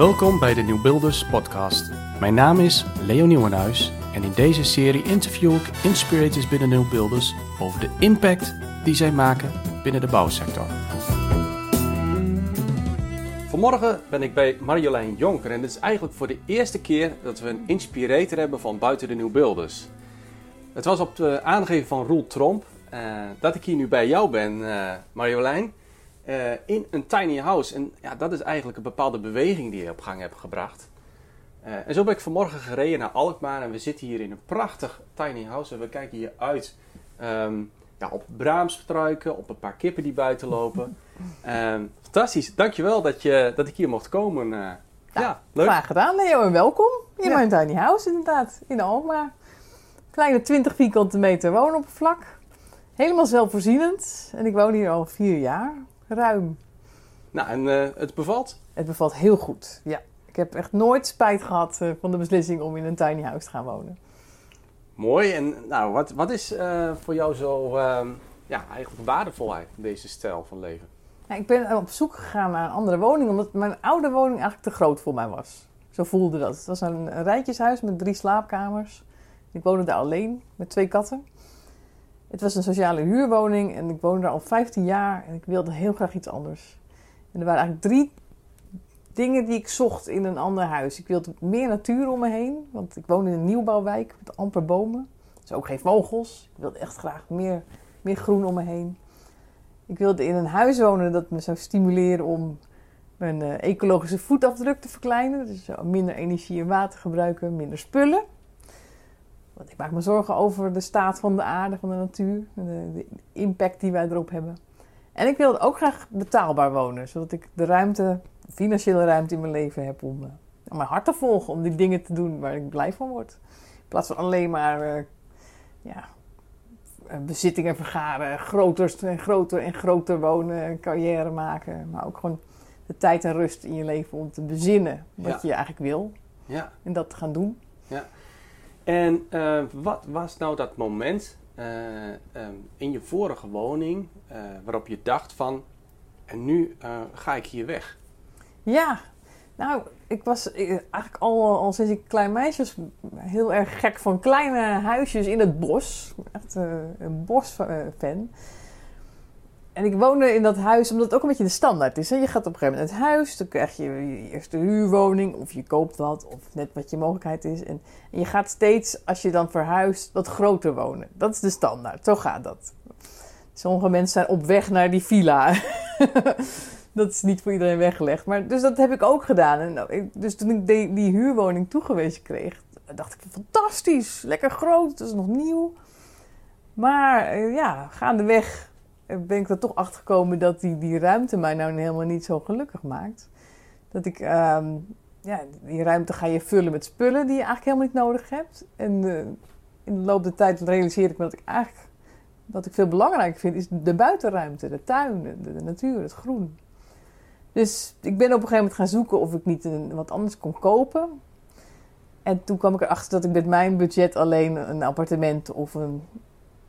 Welkom bij de Nieuwbuilders podcast. Mijn naam is Leo Nieuwenhuis en in deze serie interview ik inspirators binnen Nieuwbuilders over de impact die zij maken binnen de bouwsector. Vanmorgen ben ik bij Marjolein Jonker en dit is eigenlijk voor de eerste keer dat we een inspirator hebben van buiten de Nieuwbuilders. Het was op de aangeven van Roel Tromp uh, dat ik hier nu bij jou ben, uh, Marjolein. Uh, in een tiny house. En ja, dat is eigenlijk een bepaalde beweging die je op gang hebt gebracht. en zo ben ik vanmorgen gereden naar Alkmaar. En we zitten hier in een prachtig tiny house. En we kijken hier uit um, ja, op braamstruiken, op een paar kippen die buiten lopen. Um, fantastisch. Dankjewel dat, je, dat ik hier mocht komen. Nou, ja, leuk. Graag gedaan Leo en welkom in ja. mijn tiny house inderdaad. In Alkmaar. Kleine 20 vierkante meter woonoppervlak. Helemaal zelfvoorzienend. En ik woon hier al vier jaar. Ruim. Nou, en uh, het bevalt? Het bevalt heel goed, ja. Ik heb echt nooit spijt gehad uh, van de beslissing om in een tiny house te gaan wonen. Mooi. En nou, wat, wat is uh, voor jou zo ja, eigenlijk waardevol deze stijl van leven? Ik ben op zoek gegaan naar een andere woning, omdat mijn oude woning eigenlijk te groot voor mij was. Zo voelde dat. Het was een rijtjeshuis met drie slaapkamers. Ik woonde daar alleen met twee katten. Het was een sociale huurwoning en ik woonde daar al 15 jaar en ik wilde heel graag iets anders. En er waren eigenlijk drie dingen die ik zocht in een ander huis. Ik wilde meer natuur om me heen, want ik woon in een nieuwbouwwijk met amper bomen. Dus ook geen vogels. Ik wilde echt graag meer, meer groen om me heen. Ik wilde in een huis wonen dat me zou stimuleren om mijn uh, ecologische voetafdruk te verkleinen. Dus minder energie en water gebruiken, minder spullen. Want ik maak me zorgen over de staat van de aarde, van de natuur, de, de impact die wij erop hebben. En ik wil ook graag betaalbaar wonen, zodat ik de ruimte, de financiële ruimte in mijn leven heb om, uh, om mijn hart te volgen, om die dingen te doen waar ik blij van word. In plaats van alleen maar uh, ja, eh, bezittingen vergaren, groter en groter en groter wonen, carrière maken, maar ook gewoon de tijd en rust in je leven om te bezinnen wat je eigenlijk wil. Ja. En dat te gaan doen. Ja. En uh, wat was nou dat moment uh, um, in je vorige woning uh, waarop je dacht van, en nu ga ik hier weg? Ja, nou, ik was eigenlijk al, sinds ik klein meisje heel erg gek van kleine huisjes in het bos. Echt een bosfan. En ik woonde in dat huis, omdat het ook een beetje de standaard is. Hè? Je gaat op een gegeven moment uit huis, dan krijg je je eerste huurwoning, of je koopt wat, of net wat je mogelijkheid is. En, je gaat steeds, als je dan verhuist, wat groter wonen. Dat is de standaard, zo gaat dat. Sommige mensen zijn op weg naar die villa. dat is niet voor iedereen weggelegd. Maar, dus dat heb ik ook gedaan. En, nou, dus toen ik die, die huurwoning toegewezen kreeg, dacht ik, fantastisch, lekker groot, het is nog nieuw. Maar eh, ja, gaandeweg ben ik er toch achter gekomen dat die, die ruimte mij nou helemaal niet zo gelukkig maakt. Dat ik, ehm, ja, die ruimte ga je vullen met spullen die je eigenlijk helemaal niet nodig hebt. En uh, in de loop der tijd realiseer ik me dat ik eigenlijk, wat ik veel belangrijker vind, is de buitenruimte, de tuin, de, de natuur, het groen. Dus ik ben op een gegeven moment gaan zoeken of ik niet een, wat anders kon kopen. En toen kwam ik erachter dat ik met mijn budget alleen een appartement of een,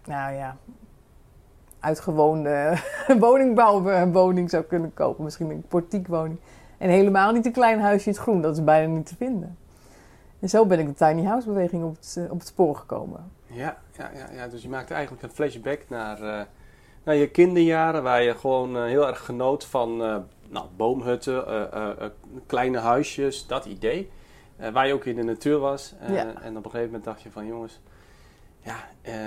nou ja, uitgewoonde woningbouwwoning zou kunnen kopen. Misschien een portiekwoning. En helemaal niet een klein huisje in het groen. Dat is bijna niet te vinden. En zo ben ik de tiny house beweging op het, op het spoor gekomen. Ja, ja, ja, ja, dus je maakt eigenlijk een flashback naar, uh, naar je kinderjaren. Waar je gewoon uh, heel erg genoot van uh, nou, boomhutten, kleine huisjes, dat idee. waar je ook in de natuur was. Ja. En op een gegeven moment dacht je van jongens, ja...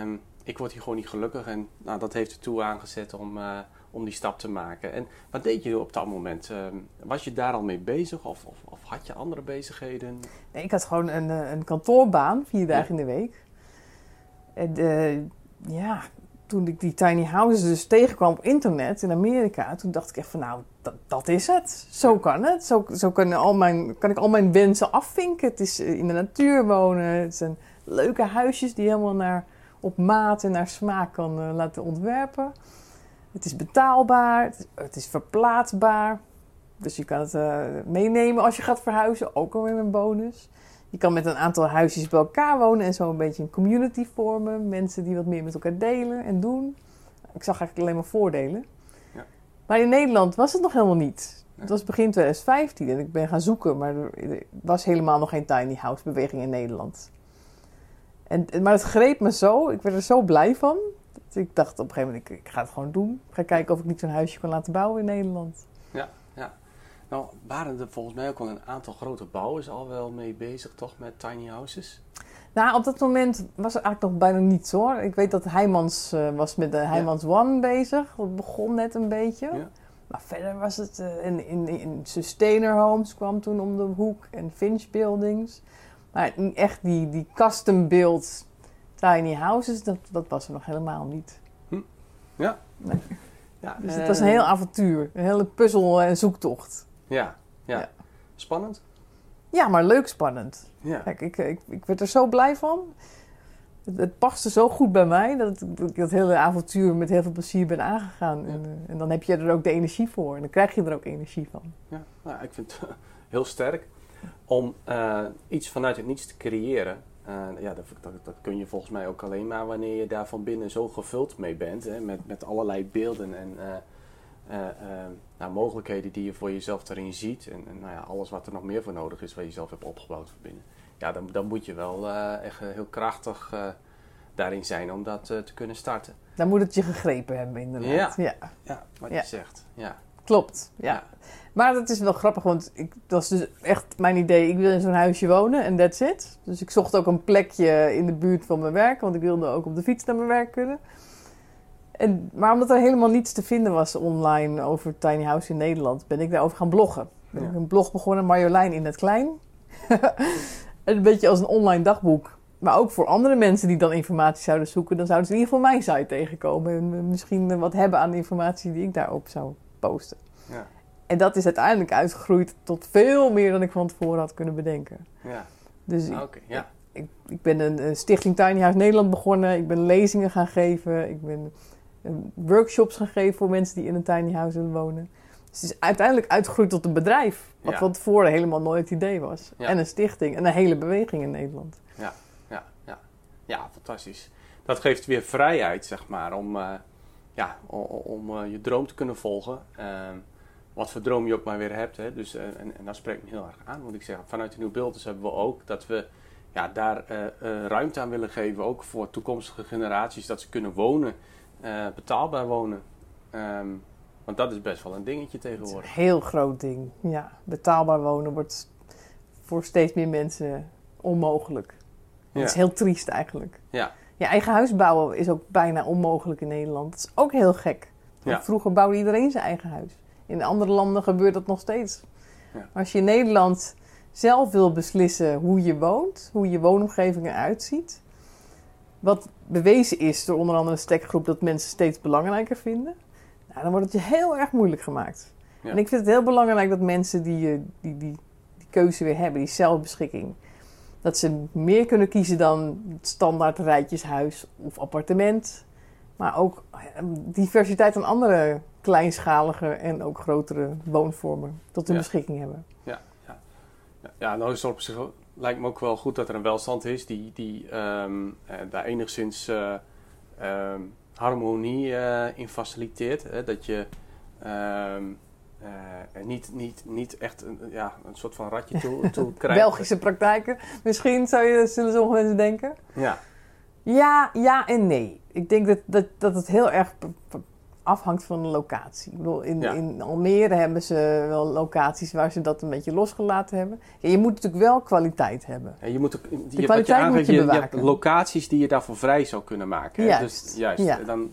Um, ik word hier gewoon niet gelukkig. En nou, dat heeft ertoe aangezet om, uh, om die stap te maken. En wat deed je op dat moment? Uh, was je daar al mee bezig of, of, of, had je andere bezigheden? Nee, ik had gewoon een, eh, een kantoorbaan, vier dagen in de week. En uh, ja, toen ik die tiny houses dus tegenkwam op internet in Amerika, toen dacht ik echt van nou, dat, dat is het. Zo kan het. Zo, zo kunnen al mijn, kan ik al mijn wensen afvinken. Het is in de natuur wonen. Het zijn leuke huisjes die helemaal naar op maat en naar smaak kan uh, laten ontwerpen. Het is betaalbaar, het is, verplaatsbaar. Dus je kan het uh, meenemen als je gaat verhuizen, ook alweer een bonus. Je kan met een aantal huisjes bij elkaar wonen en zo een beetje een community vormen. Mensen die wat meer met elkaar delen en doen. Ik zag eigenlijk alleen maar voordelen. Ja. Maar in Nederland was het nog helemaal niet. Het was begin 2015 en ik ben gaan zoeken, maar er was helemaal nog geen tiny house beweging in Nederland. En, maar het greep me zo, ik werd er zo blij van. Dat ik dacht op een gegeven moment, ik, ik ga het gewoon doen. Ik ga kijken of ik niet zo'n huisje kan laten bouwen in Nederland. Ja, ja. Nou, waren er volgens mij ook al een aantal grote bouwers al wel mee bezig, toch, met tiny houses? Nou, op dat moment was er eigenlijk nog bijna niets hoor. Ik weet dat Heijmans uh, was met de Heijmans One bezig. Dat begon net een beetje. Ja. Maar verder was het uh, in, in, in Sustainer Homes kwam toen om de hoek en Finch Buildings. Maar echt die, die custom build tiny houses, dat, dat was er nog helemaal niet. Hm. Ja. Nee. ja. Dus het was een heel avontuur. Een hele puzzel en zoektocht. Ja, ja. ja. Spannend? Ja, maar leuk spannend. Ja. Kijk, ik, ik, ik werd er zo blij van. Het, het paste zo goed bij mij dat ik dat hele avontuur met heel veel plezier ben aangegaan. En, uh, en, dan heb je er ook de energie voor en dan krijg je er ook energie van. Ja, nou, ik vind het heel sterk om uh, iets vanuit het niets te creëren. Uh, ja, dat, dat, dat, kun je volgens mij ook alleen maar wanneer je daar van binnen zo gevuld mee bent. Hè, met, met allerlei beelden en nou, mogelijkheden die je voor jezelf erin ziet. En, en nou ja, alles wat er nog meer voor nodig is, wat je zelf hebt opgebouwd van binnen. Ja, dan, dan moet je wel echt heel krachtig daarin zijn om dat te kunnen starten. Dan moet het je gegrepen hebben, inderdaad. Ja, ja. ja wat je zegt. Ja. Klopt, ja. Maar dat is wel grappig, want ik, dat was dus echt mijn idee. Ik wil in zo'n huisje wonen en that's it. Dus ik zocht ook een plekje in de buurt van mijn werk, want ik wilde ook op de fiets naar mijn werk kunnen. En, maar omdat er helemaal niets te vinden was online over tiny house in Nederland, ben ik daarover gaan bloggen. Ben ik een blog begonnen, Marjolein in het klein. een beetje als een online dagboek. Maar ook voor andere mensen die dan informatie zouden zoeken, dan zouden ze in ieder geval mijn site tegenkomen. En misschien wat hebben aan de informatie die ik daarop zou posten. Ja. En dat is uiteindelijk uitgegroeid tot veel meer dan ik van tevoren had kunnen bedenken. Ja. Dus ah, okay. ja. ik, ik ben een, stichting Tiny House Nederland begonnen. Ik ben lezingen gaan geven. Ik ben workshops gaan geven voor mensen die in een tiny house willen wonen. Dus het is uiteindelijk uitgegroeid tot een bedrijf. Wat Ja. van tevoren helemaal nooit het idee was. Ja. En een stichting en een hele beweging in Nederland. Ja, ja, ja. Ja, fantastisch. Dat geeft weer vrijheid, zeg maar, om, eh, ja, om eh, je droom te kunnen volgen. Ehm, wat voor droom je ook maar weer hebt. Hè. Dus, eh, en, en dat spreekt me heel erg aan, moet ik zeggen. Vanuit de Nieuw Beelders hebben we ook dat we ja, daar eh, ruimte aan willen geven. Ook voor toekomstige generaties, dat ze kunnen wonen, betaalbaar wonen. Ehm, want dat is best wel een dingetje is een tegenwoordig. heel groot ding. Ja, betaalbaar wonen wordt voor steeds meer mensen onmogelijk. Dat Ja. is heel triest eigenlijk. Ja. Je eigen huis bouwen is ook bijna onmogelijk in Nederland. Dat is ook heel gek. Ja. Vroeger bouwde iedereen zijn eigen huis. In andere landen gebeurt dat nog steeds. Ja. Maar als je in Nederland zelf wil beslissen hoe je woont, hoe je woonomgeving eruit ziet, wat bewezen is door onder andere een stekgroep dat mensen steeds belangrijker vinden, nou, dan wordt het je heel erg moeilijk gemaakt. Ja. En ik vind het heel belangrijk dat mensen die, die, die, die keuze weer hebben, die zelfbeschikking, dat ze meer kunnen kiezen dan het standaard rijtjeshuis of appartement. Maar ook eh, diversiteit aan andere kleinschalige en ook grotere woonvormen tot hun Ja. beschikking hebben. Ja, ja nou is het op zich lijkt me ook wel goed dat er een welstand is die, die ehm, eh, daar enigszins eh, ehm, harmonie eh, in faciliteert. Hè? Dat je ehm, eh, er niet, niet, niet echt een, ja, een soort van ratje toe, toe krijgt. Belgische praktijken, misschien zou je, zullen sommige mensen denken. Ja, Ja, ja en nee. Ik denk dat, dat, dat het heel erg afhangt van de locatie. Ik bedoel, in, Ja. in Almere hebben ze wel locaties waar ze dat een beetje losgelaten hebben. Ja, je moet natuurlijk wel kwaliteit hebben. en je moet ook, je, wat je kwaliteit moet je je, je hebt bewaken. locaties die je daarvoor vrij zou kunnen maken. hè? Juist, Dus, juist. ja. Dan,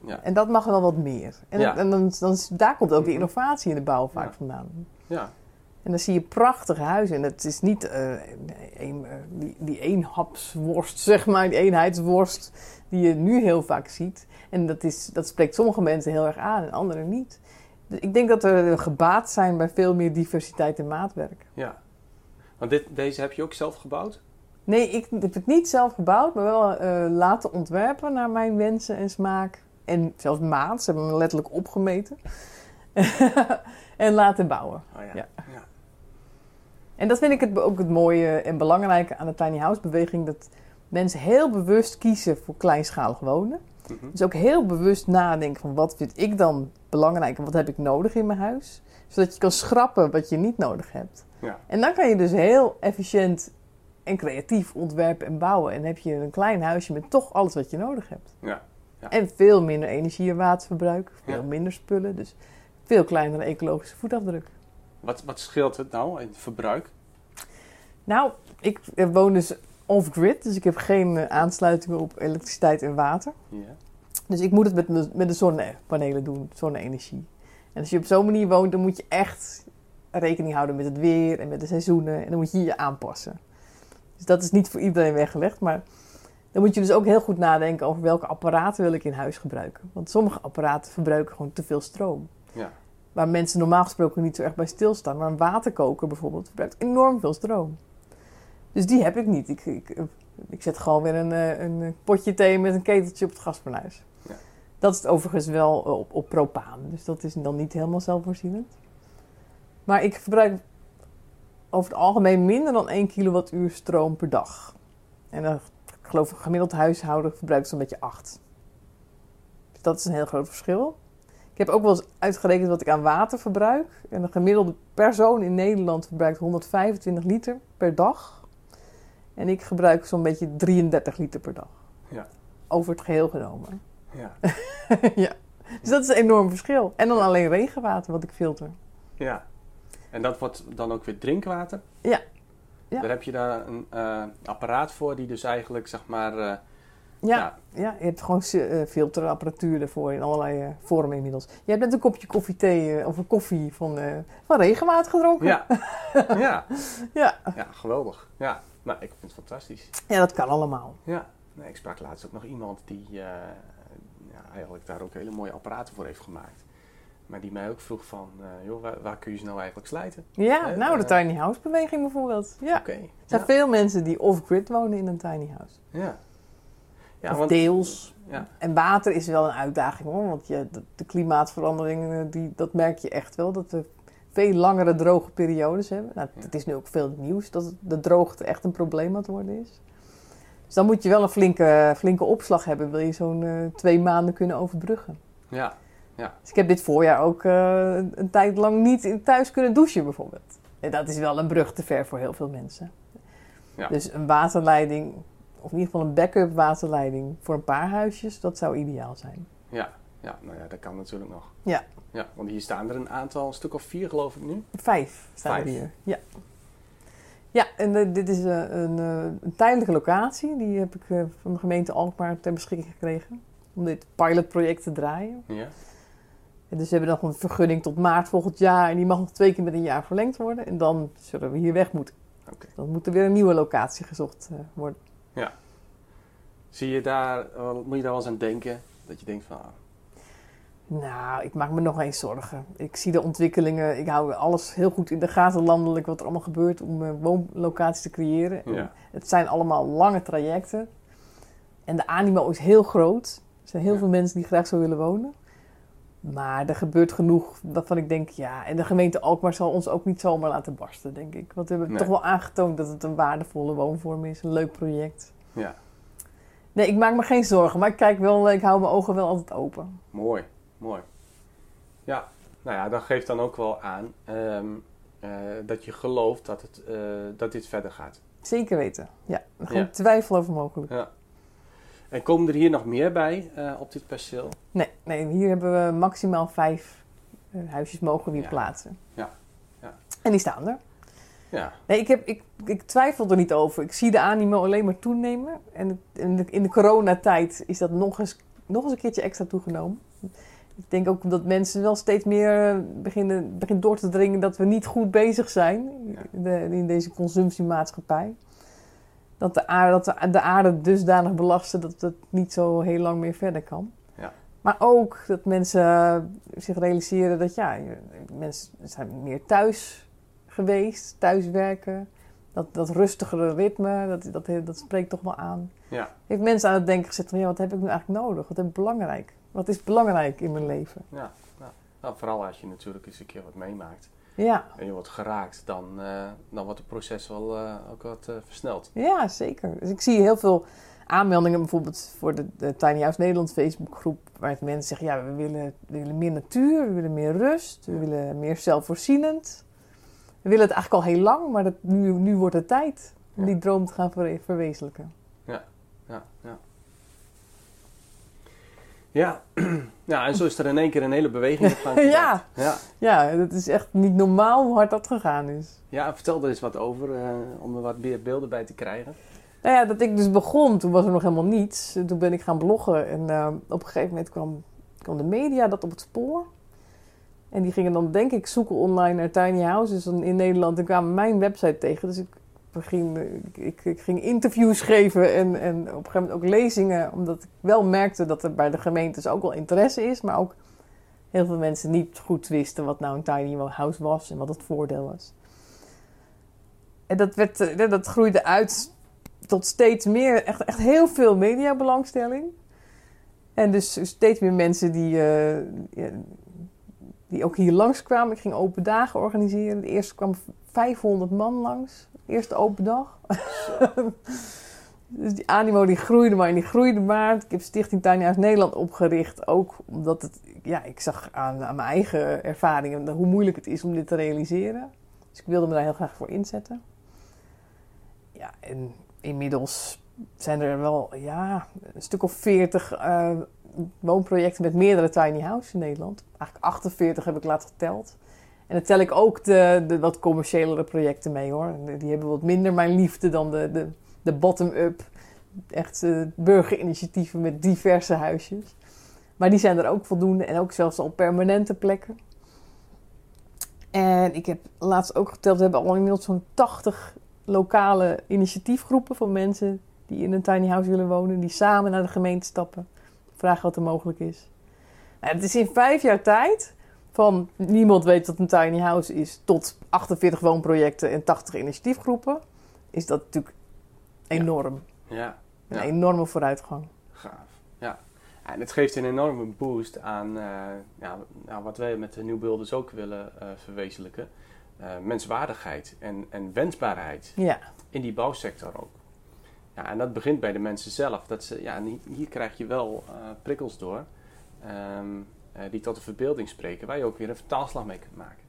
dan, En dat mag wel wat meer. En, Ja. en dan, dan, daar komt ook die Mhm. innovatie in de bouw vaak Ja. vandaan. ja, En dan zie je prachtige huizen. En het is niet eh, een, eh, die, die eenhapsworst, zeg maar, die eenheidsworst, die je nu heel vaak ziet. En dat, is, dat spreekt sommige mensen heel erg aan en anderen niet. Dus ik denk dat we gebaat zijn bij veel meer diversiteit in maatwerk. ja. Want dit, deze heb je ook zelf gebouwd? Nee, ik heb het niet zelf gebouwd, maar wel eh, laten ontwerpen naar mijn wensen en smaak. En zelfs maat, ze hebben me letterlijk opgemeten. en laten bouwen. Oh ja. Ja. ja. En dat vind ik het, ook het mooie en belangrijke aan de tiny house beweging. Dat mensen heel bewust kiezen voor kleinschalig wonen. Mhm. Dus ook heel bewust nadenken van wat vind ik dan belangrijk en wat heb ik nodig in mijn huis. Zodat je kan schrappen wat je niet nodig hebt. Ja. En dan kan je dus heel efficiënt en creatief ontwerpen en bouwen. En heb je een klein huisje met toch alles wat je nodig hebt. Ja. Ja. En veel minder energie- en waterverbruik. Veel Ja. minder spullen. Dus veel kleinere ecologische voetafdruk. Wat, wat scheelt het nou in het verbruik? Nou, ik woon dus off-grid. Dus ik heb geen eh, aansluitingen op elektriciteit en water. Ja. Dus ik moet het met, me- met de zonnepanelen doen, zonne-energie. En als je op zo'n manier woont, dan moet je echt rekening houden met het weer en met de seizoenen. En dan moet je je aanpassen. Dus dat is niet voor iedereen weggelegd. Maar dan moet je dus ook heel goed nadenken over welke apparaten wil ik in huis gebruiken. Want sommige apparaten verbruiken gewoon te veel stroom. Ja. Waar mensen normaal gesproken niet zo erg bij stilstaan. Maar een waterkoker bijvoorbeeld verbruikt enorm veel stroom. Dus die heb ik niet. Ik, ik, ik zet gewoon weer een, eh, een potje thee met een keteltje op het gasfornuis. Ja. Dat is overigens wel op, op propaan. Dus dat is dan niet helemaal zelfvoorzienend. Maar ik verbruik over het algemeen minder dan 1 kilowattuur stroom per dag. En dan, ik geloof een gemiddeld huishouden verbruikt zo'n beetje 8. Dus dat is een heel groot verschil. Ik heb ook wel eens uitgerekend wat ik aan water verbruik. En een gemiddelde persoon in Nederland verbruikt 125 liter per dag. En ik gebruik zo'n beetje 33 liter per dag. Ja. Over het geheel genomen. Ja. ja. Dus dat is een enorm verschil. En dan alleen regenwater wat ik filter. ja. En dat wordt dan ook weer drinkwater? Ja. Ja. Daar heb je daar een eh, apparaat voor die dus eigenlijk zeg maar... eh, Ja, Ja. ja. je hebt gewoon eh, filterapparatuur ervoor in allerlei vormen inmiddels. Je hebt net een kopje koffie thee of een koffie van, van regenwater gedronken. ja. ja. Ja. Ja, geweldig. Ja. Nou, ik vind het fantastisch. Ja, dat kan allemaal. Ja. Nee, ik sprak laatst ook nog iemand die ja, eigenlijk daar ook hele mooie apparaten voor heeft gemaakt. Maar die mij ook vroeg van, eh, joh, waar, waar kun je ze nou eigenlijk slijten? Ja, nou, de eh, tiny house beweging bijvoorbeeld. Ja. Oké. Er zijn Ja. veel mensen die off-grid wonen in een tiny house. Ja. Ja, of want- deels. Ja. En water is wel een uitdaging hoor. Want je, de, de klimaatverandering, eh, die, dat merk je echt wel. Dat we veel langere droge periodes hebben. Nou. Het is nu ook veel nieuws dat de droogte echt een probleem aan het worden is. Dus dan moet je wel een flinke, flinke opslag hebben. Wil je zo'n twee maanden kunnen overbruggen. Ja. Dus ik heb dit voorjaar ook eh, een, tijd lang niet in thuis kunnen douchen bijvoorbeeld. En dat is wel een brug te ver voor heel veel mensen. Ja. Dus een waterleiding, of in ieder geval een backup waterleiding voor een paar huisjes, dat zou ideaal zijn. Ja. Ja, nou ja, dat kan natuurlijk nog. Ja. Ja, want hier staan er een aantal, een stuk of vier geloof ik nu. Vijf staan Vijf. er hier. Ja, ja en eh, dit is eh, een, een tijdelijke locatie. Die heb ik van de gemeente Alkmaar ter beschikking gekregen. Om dit pilotproject te draaien. Ja. En dus we hebben nog een vergunning tot maart volgend jaar. En die mag nog twee keer met een jaar verlengd worden. En dan zullen we hier weg moeten. Dan moet er weer een nieuwe locatie gezocht eh, worden. Zie je daar, eh, moet je daar wel eens aan denken? Dat je denkt van, ah, Nou, ik maak me nog eens zorgen. Ik zie de ontwikkelingen. Ik hou alles heel goed in de gaten landelijk wat er allemaal gebeurt om eh, woonlocaties te creëren. En Ja. Het zijn allemaal lange trajecten. En de animo is heel groot. Er zijn heel Ja. veel mensen die graag zo willen wonen. Maar er gebeurt genoeg waarvan ik denk, ja, en de gemeente Alkmaar zal ons ook niet zomaar laten barsten, denk ik. Want we hebben Nee. toch wel aangetoond dat het een waardevolle woonvorm is, een leuk project. ja, Nee, ik maak me geen zorgen, maar ik kijk wel, ik hou mijn ogen wel altijd open. mooi, mooi. Ja, nou ja, dat geeft dan ook wel aan ehm, eh, dat je gelooft dat, het, eh, dat dit verder gaat. Zeker weten. Ja, geen Ja. twijfel over mogelijk. Ja. En komen er hier nog meer bij eh, op dit perceel? Nee, nee, hier hebben we maximaal vijf eh, huisjes mogen we hier Ja. plaatsen. Ja. Ja. En die staan er. Ja, Nee, ik, heb, ik, ik twijfel er niet over. Ik zie de animo alleen maar toenemen. En in de, in de coronatijd is dat nog eens, nog eens een keertje extra toegenomen. Ik denk ook dat mensen wel steeds meer beginnen, beginnen door te dringen dat we niet goed bezig zijn Ja. in, de- in deze consumptiemaatschappij. Dat de, aarde, dat de, de aarde dusdanig belasten dat het niet zo heel lang meer verder kan. Ja. Maar ook dat mensen eh, zich realiseren dat ja, mensen zijn meer thuis geweest, thuiswerken. Dat, dat rustigere ritme, dat, dat, dat spreekt toch wel aan. ja, Heeft mensen aan het denken gezet van ja, wat heb ik nu eigenlijk nodig? Wat heb ik belangrijk? Wat is belangrijk in mijn leven? ja. Nou, nou, vooral als je natuurlijk eens een keer wat meemaakt Ja, en je wordt geraakt, dan, eh, dan wordt het proces wel eh, ook wat eh, versneld. ja zeker. Dus ik zie heel veel aanmeldingen bijvoorbeeld voor de, de Tiny House Nederland Facebookgroep. Waar het mensen zeggen, ja, we willen, we willen meer natuur, we willen meer rust, we willen meer zelfvoorzienend. We willen het eigenlijk al heel lang, maar dat, nu, nu wordt het tijd om Ja. die droom te gaan verwe- verwezenlijken. Ja, ja. Ja. ja, en zo is er in één keer een hele beweging op gang. Ja. ja. Ja, het is echt niet normaal hoe hard dat gegaan is. Ja, vertel er eens wat over, eh, om er wat meer beelden bij te krijgen. Nou ja, dat ik dus begon, toen was er nog helemaal niets. En toen ben ik gaan bloggen en eh, op een gegeven moment kwam, kwam de media dat op het spoor. En die gingen dan denk ik zoeken online naar tiny houses in Nederland en kwamen mijn website tegen. Dus ik ik, ik, ging interviews geven en, en op een gegeven moment ook lezingen. Omdat ik wel merkte dat er bij de gemeentes ook wel interesse is. Maar ook heel veel mensen niet goed wisten wat nou een tiny house was en wat het voordeel was. En dat, werd, eh, dat groeide uit tot steeds meer, echt, echt heel veel mediabelangstelling. En dus steeds meer mensen die, eh, die ook hier langskwamen. Ik ging open dagen organiseren. De eerste kwam 500 man langs. Eerste open dag. dus die animo die groeide maar en die groeide maar. Ik heb Stichting Tiny House Nederland opgericht. Ook omdat het, ja, ik zag aan, aan mijn eigen ervaringen hoe moeilijk het is om dit te realiseren. Dus ik wilde me daar heel graag voor inzetten. Ja, en inmiddels zijn er wel ja, een stuk of 40 eh, woonprojecten met meerdere tiny houses in Nederland. Eigenlijk 48 heb ik laatst geteld. En dan tel ik ook de, de wat commerciëlere projecten mee hoor. Die hebben wat minder mijn liefde dan de, de, de bottom-up. Echt eh, burgerinitiatieven met diverse huisjes. Maar die zijn er ook voldoende en ook zelfs al permanente plekken. En ik heb laatst ook geteld, we hebben al inmiddels zo'n 80 lokale initiatiefgroepen van mensen die in een tiny house willen wonen, die samen naar de gemeente stappen, vragen wat er mogelijk is. Nou, het is in vijf jaar tijd van niemand weet wat een tiny house is, tot 48 woonprojecten en 80 initiatiefgroepen, is dat natuurlijk enorm. Ja, Een Ja. enorme vooruitgang. gaaf. Ja. En het geeft een enorme boost aan eh, ja, nou, wat wij met de nieuwbeelders ook willen eh, verwezenlijken. Eh, menswaardigheid en, en wensbaarheid Ja, in die bouwsector ook. Ja, en dat begint bij de mensen zelf. Dat ze, ja, hier krijg je wel prikkels door ehm, eh, die tot de verbeelding spreken, waar je ook weer een vertaalslag mee kunt maken.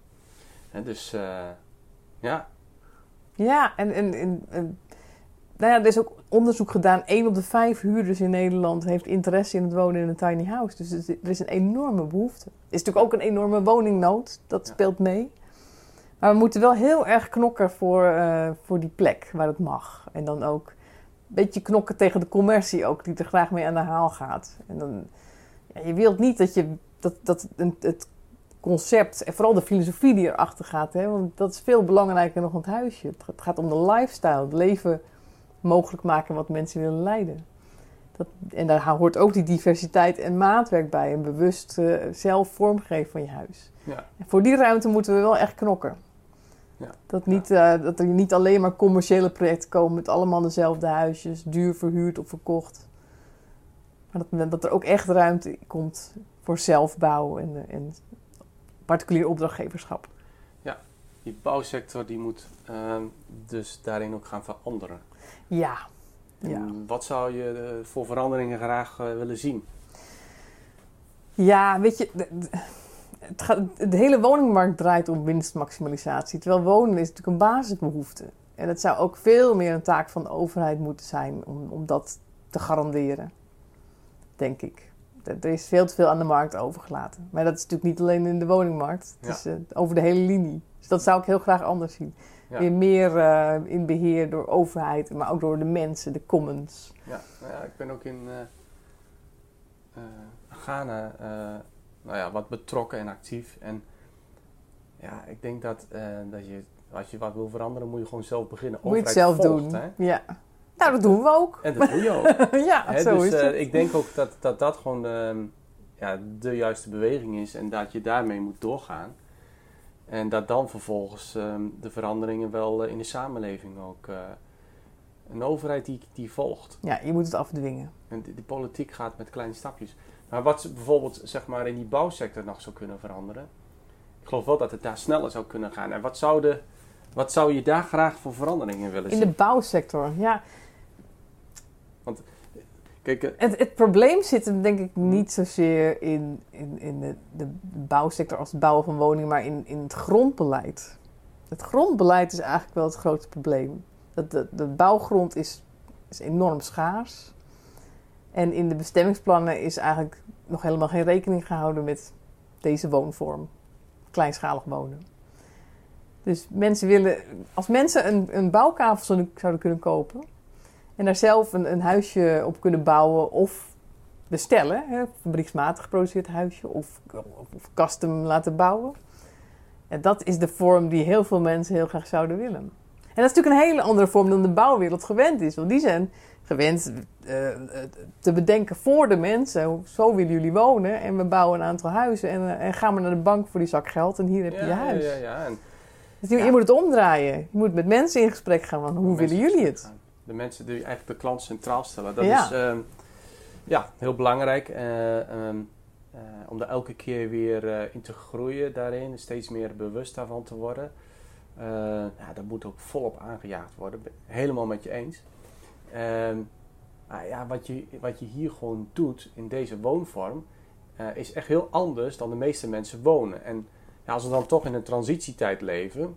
En dus eh, ja, Ja, en, en, en, en- nou ja, er is ook onderzoek gedaan. 1 op de 5 huurders in Nederland heeft interesse in het wonen in een tiny house. Dus er is- er is een enorme behoefte. Er is natuurlijk ook een enorme woningnood. Dat Ja. speelt mee. Maar we moeten wel heel erg knokken voor, eh, voor die plek waar het mag. En dan ook een beetje knokken tegen de commercie ook, die er graag mee aan de haal gaat. En dan, ja, je wilt niet dat, je, dat, dat een, het concept en vooral de filosofie die erachter gaat. Hè? Want dat is veel belangrijker nog dan het huisje. Het gaat- om de lifestyle, het leven mogelijk maken wat mensen willen leiden. Dat, en daar hoort ook die diversiteit en maatwerk bij. En bewust eh, zelf vormgeven van je huis. ja, En voor die ruimte moeten we wel echt knokken. Ja. Dat, niet, eh, dat er niet alleen maar commerciële projecten komen met allemaal dezelfde huisjes, duur verhuurd of verkocht. Maar dat, dat er ook echt ruimte komt voor zelfbouw en, eh, en particulier opdrachtgeverschap. die bouwsector die moet ehm, dus daarin ook gaan veranderen. Ja. Ja. Wat zou je eh, voor veranderingen graag eh, willen zien? Ja, weet je, de, de- het gaat, de hele woningmarkt draait om winstmaximalisatie. Terwijl wonen is natuurlijk een basisbehoefte. En het zou ook veel meer een taak van de overheid moeten zijn om, om dat te garanderen. Denk ik. Er is veel te veel aan de markt overgelaten. Maar dat is natuurlijk niet alleen in de woningmarkt. Het Ja. is eh, over de hele linie. Dus dat zou ik heel graag anders zien. Ja. Weer meer eh, in beheer door overheid, maar ook door de mensen, de commons. Ja, nou ja, ik ben ook in eh, Ghana nou ja, wat betrokken en actief. En ja, ik denk dat, dat je, als je wat wil veranderen, moet je gewoon zelf beginnen. Moet je het zelf volgt, doen. Hè? Ja. Nou, dat doen we ook. En dat doe je ook. ja, Hè, zo dus is eh, het. ik denk ook dat dat, dat gewoon ehm, ja, de juiste beweging is en dat je daarmee moet doorgaan. En dat dan vervolgens ehm, de veranderingen wel eh, in de samenleving ook. eh, een overheid die, die volgt. Ja, je moet het afdwingen. En die politiek gaat met kleine stapjes. Maar wat bijvoorbeeld zeg maar, in die bouwsector nog zou kunnen veranderen. Ik geloof wel dat het daar sneller zou kunnen gaan. En wat zou, de, wat zou je daar graag voor veranderingen willen In zien? de bouwsector, ja. Kijk, eh, Het, het probleem zit hem denk ik niet zozeer in, in, in de, de bouwsector als het bouwen van woningen, maar in, in het grondbeleid. Het grondbeleid is eigenlijk wel het grootste probleem. Dat de, de bouwgrond is, is enorm schaars. En in de bestemmingsplannen is eigenlijk nog helemaal geen rekening gehouden met deze woonvorm. Kleinschalig wonen. Dus mensen willen, als mensen een, een bouwkavel zouden, zouden kunnen kopen en daar zelf een, een huisje op kunnen bouwen of bestellen, hè, fabrieksmatig geproduceerd huisje of, of custom laten bouwen. En dat is de vorm die heel veel mensen heel graag zouden willen. En dat is natuurlijk een hele andere vorm dan de bouwwereld gewend is. Want die zijn gewend eh, te bedenken voor de mensen. Zo willen jullie wonen. En we bouwen een aantal huizen. En, eh, en gaan we naar de bank voor die zak geld. En hier heb je je huis. Ja, ja. En Dus je, je moet het omdraaien. Je moet met mensen in gesprek gaan. Van, hoe willen jullie het? De mensen die eigenlijk de klant centraal stellen. Dat Ja. is ehm, ja, heel belangrijk. eh, ehm, eh, om daar elke keer weer eh, in te groeien daarin. Steeds meer bewust daarvan te worden. Ja, dat moet ook volop aangejaagd worden. Helemaal met je eens. Ehm, ja, wat, je, wat je hier gewoon doet in deze woonvorm... is echt heel anders dan de meeste mensen wonen. En ja, als we dan toch in een transitietijd leven...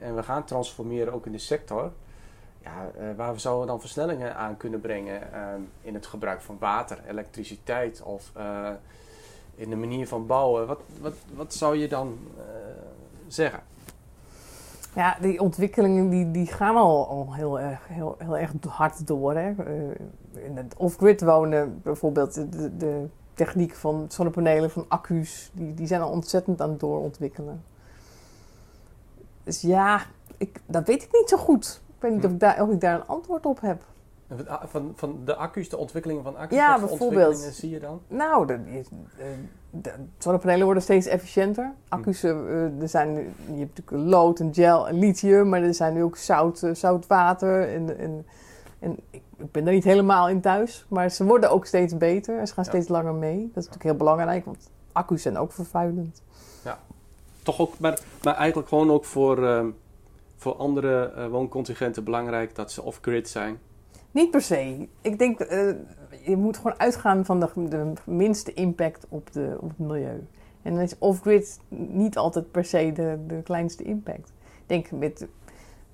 en we gaan transformeren ook in de sector... Ja, eh, waar we zouden dan versnellingen aan kunnen brengen ehm, in het gebruik van water, elektriciteit of eh, in de manier van bouwen. Wat, wat, wat zou je dan eh, zeggen? Ja, die ontwikkelingen die, die gaan al, al heel, erg, heel, heel erg hard door. Hè. In het off-grid wonen bijvoorbeeld, de, de, de techniek van zonnepanelen, van accu's, die, die zijn al ontzettend aan het doorontwikkelen. Dus ja, ik, dat weet ik niet zo goed. Ik weet niet of ik daar, of ik daar een antwoord op heb. Van, van de accu's, de ontwikkelingen van accu's, Ja, wat voor bijvoorbeeld. zie je dan? Nou, de, de, de zonnepanelen worden steeds efficiënter. Accu's, eh, er zijn nu, je hebt natuurlijk lood en gel en lithium, maar er zijn nu ook zout, eh, zout water. En, en, en ik, ik ben er niet helemaal in thuis, maar ze worden ook steeds beter en ze gaan Ja. steeds langer mee. Dat is natuurlijk heel belangrijk, want accu's zijn ook vervuilend. Toch ook, maar, maar eigenlijk gewoon ook voor, ehm, voor andere eh, wooncontingenten belangrijk dat ze off-grid zijn. Niet per se. Ik denk, eh, je moet gewoon uitgaan van de, de minste impact op, de, op het milieu. En dan is off-grid niet altijd per se de, de kleinste impact. Ik denk met,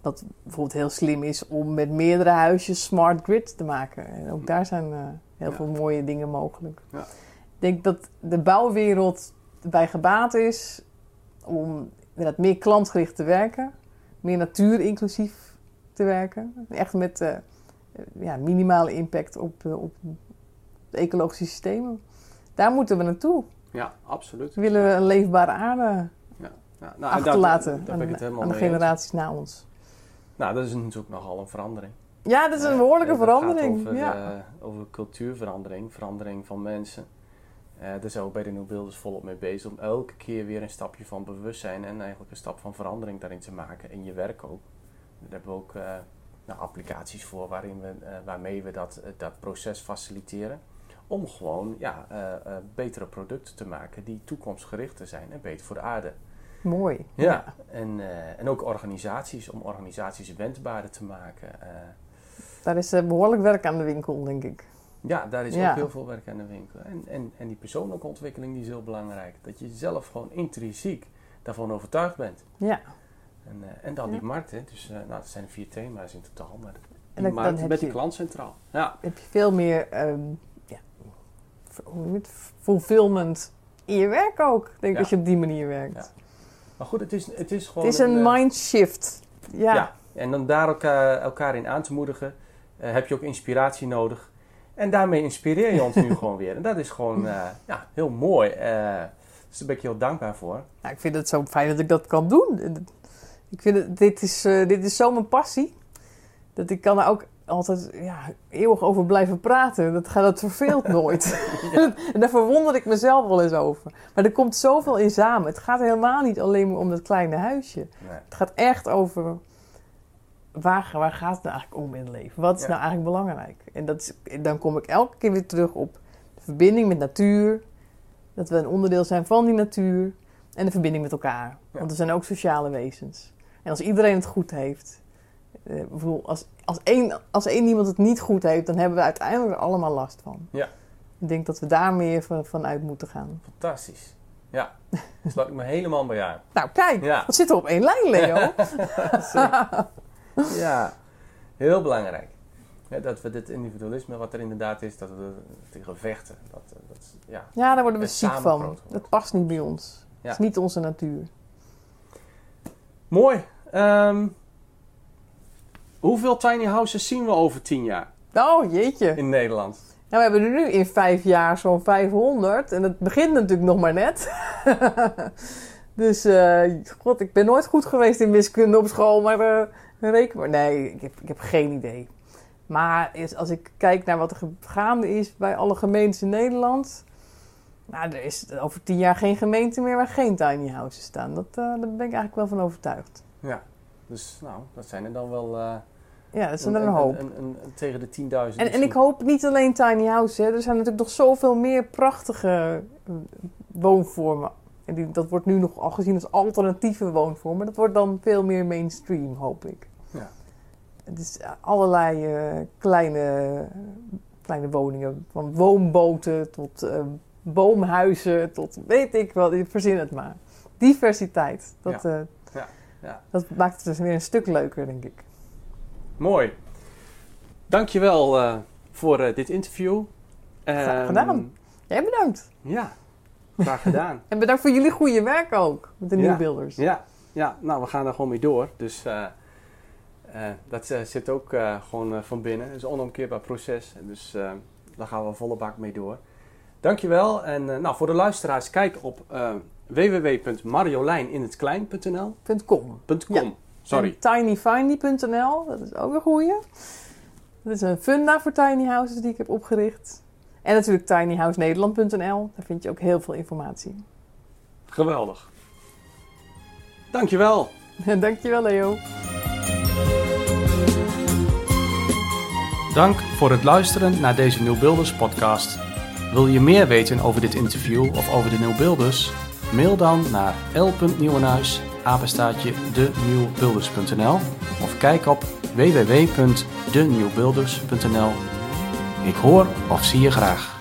wat bijvoorbeeld heel slim is om met meerdere huisjes smart grid te maken. En ook daar zijn eh, heel Ja. veel mooie dingen mogelijk. Ja. Ik denk dat de bouwwereld bij gebaat is om inderdaad meer klantgericht te werken. Meer natuurinclusief te werken. Echt met... eh, ja, minimale impact op, eh, op de ecologische systemen. Daar moeten we naartoe. Ja, absoluut. We willen een leefbare aarde Ja, nou, en achterlaten daar, daar aan, ben ik het helemaal aan de generaties na ons. Nou, dat is natuurlijk nogal een verandering. Ja, dat is een Eh, behoorlijke eh, verandering. over, ja. over cultuurverandering, verandering van mensen. Eh daar zijn we bij de New Builders volop mee bezig om elke keer weer een stapje van bewustzijn en eigenlijk een stap van verandering daarin te maken. In je werk ook. Daar hebben we ook eh, nou, applicaties voor waarin we, eh, waarmee we dat, dat proces faciliteren. Om gewoon ja, betere producten te maken die toekomstgerichter zijn en beter voor de aarde. Mooi. Ja, En, en ook organisaties, om organisaties wendbaarder te maken. Daar is eh, behoorlijk werk aan de winkel, denk ik. Ja, daar is Ja. ook heel veel werk aan de winkel. En, en, en die persoonlijke ontwikkeling die is heel belangrijk. Dat je zelf gewoon intrinsiek daarvan overtuigd bent. Ja. En, eh, en dan Ja. die markt, hè. Dus uh, nou, het zijn vier thema's in totaal. Maar die En dan- markt met je- die klant centraal. Ja, heb je veel meer ehm, ja, fulfillment in je werk ook. Ik denk Ja. dat je op die manier werkt. Ja. maar goed, het is, het is gewoon... Het is een eh, mindshift. Ja. Ja. En dan daar elkaar, elkaar in aan te moedigen, heb je ook inspiratie nodig. En daarmee inspireer je ons nu gewoon weer. En dat is gewoon eh, ja, heel mooi. Eh dus daar ben ik je heel dankbaar voor. Nou, ik vind het zo fijn dat ik dat kan doen. Ik vind het, dit, is, eh, dit is zo mijn passie. Dat ik kan er ook altijd ja, eeuwig over blijven praten. Dat, gaat- dat verveelt nooit. en daar verwonder ik mezelf wel eens over. Maar er komt zoveel in samen. Het gaat helemaal niet alleen maar om dat kleine huisje. Nee. Het gaat echt over... Waar, waar gaat het nou eigenlijk om in het leven? Wat is Ja. nou eigenlijk belangrijk? En dat is, dan kom ik elke keer weer terug op de verbinding met natuur. Dat we een onderdeel zijn van die natuur. En de verbinding met elkaar. Ja. Want we zijn ook sociale wezens. En als iedereen het goed heeft, Eh, bedoel, als, als, één, als één iemand het niet goed heeft, dan hebben we uiteindelijk er allemaal last van. Ja. Ik denk dat we daar meer van, van uit moeten gaan. Fantastisch. Ja, sluit ik me helemaal bij aan. Nou, kijk, Ja. wat zit er op één lijn, Leo? Ja, heel belangrijk. Dat we dit individualisme wat er inderdaad is, dat we tegen vechten. Dat, eh, dat, ja. Ja, daar worden we ziek van. Dat past niet bij ons. Ja. Het is niet onze natuur. Mooi. Ehm, hoeveel tiny houses zien we over tien jaar Oh, jeetje. in Nederland? Nou, we hebben er nu in vijf jaar zo'n 500. En het begint natuurlijk nog maar net. dus, eh, god, ik ben nooit goed geweest in wiskunde op school. Maar eh, reken maar. Nee, ik heb, ik heb geen idee. Maar is, als ik kijk naar wat er gaande is bij alle gemeentes in Nederland... Nou, er is over tien jaar geen gemeente meer waar geen tiny houses staan. Dat, eh, daar ben ik eigenlijk wel van overtuigd. Ja. Dus nou, dat zijn er dan wel eh, Ja, dat is er een hoop. een- een- een- tegen de 10.000. En, en ik hoop niet alleen tiny houses. Hè. Er zijn natuurlijk nog zoveel meer prachtige eh, woonvormen. En die, dat wordt nu nog al gezien als alternatieve woonvormen. Dat wordt dan veel meer mainstream, hoop ik. Eh, allerlei eh, kleine, kleine woningen. Van woonboten tot eh, boomhuizen tot weet ik wel. Verzin het maar. Diversiteit. Dat, Ja, ja. dat maakt het dus weer een stuk leuker, denk ik. Mooi. Dankjewel eh voor dit interview. Graag Ehm, gedaan. Jij bedankt. Ja, graag gedaan. En bedankt voor jullie goede werk ook. Met de nieuwbeelders. Ja, ja, nou, we gaan er gewoon mee door. Dus eh, dat eh, zit ook eh, gewoon van binnen. Het is een onomkeerbaar proces. Dus daar gaan we volle bak mee door. Dankjewel. En nou, voor de luisteraars, kijk op www.marjoleininhetklein.nl .com. .com. Sorry. Tinyfindy.nl, dat is ook een goeie. Dat is een funda voor tiny houses die ik heb opgericht. En natuurlijk tinyhousenederland.nl. Daar vind je ook heel veel informatie. Geweldig. Dankjewel. Dankjewel Leo. Dank voor het luisteren naar deze Nieuwbeelders podcast. Wil je meer weten over dit interview of over de Nieuwbeelders? Mail dan naar l.nieuwenhuis, apenstaatje denieuwbeelders.nl of kijk op www.denieuwbeelders.nl. Ik hoor of zie je graag.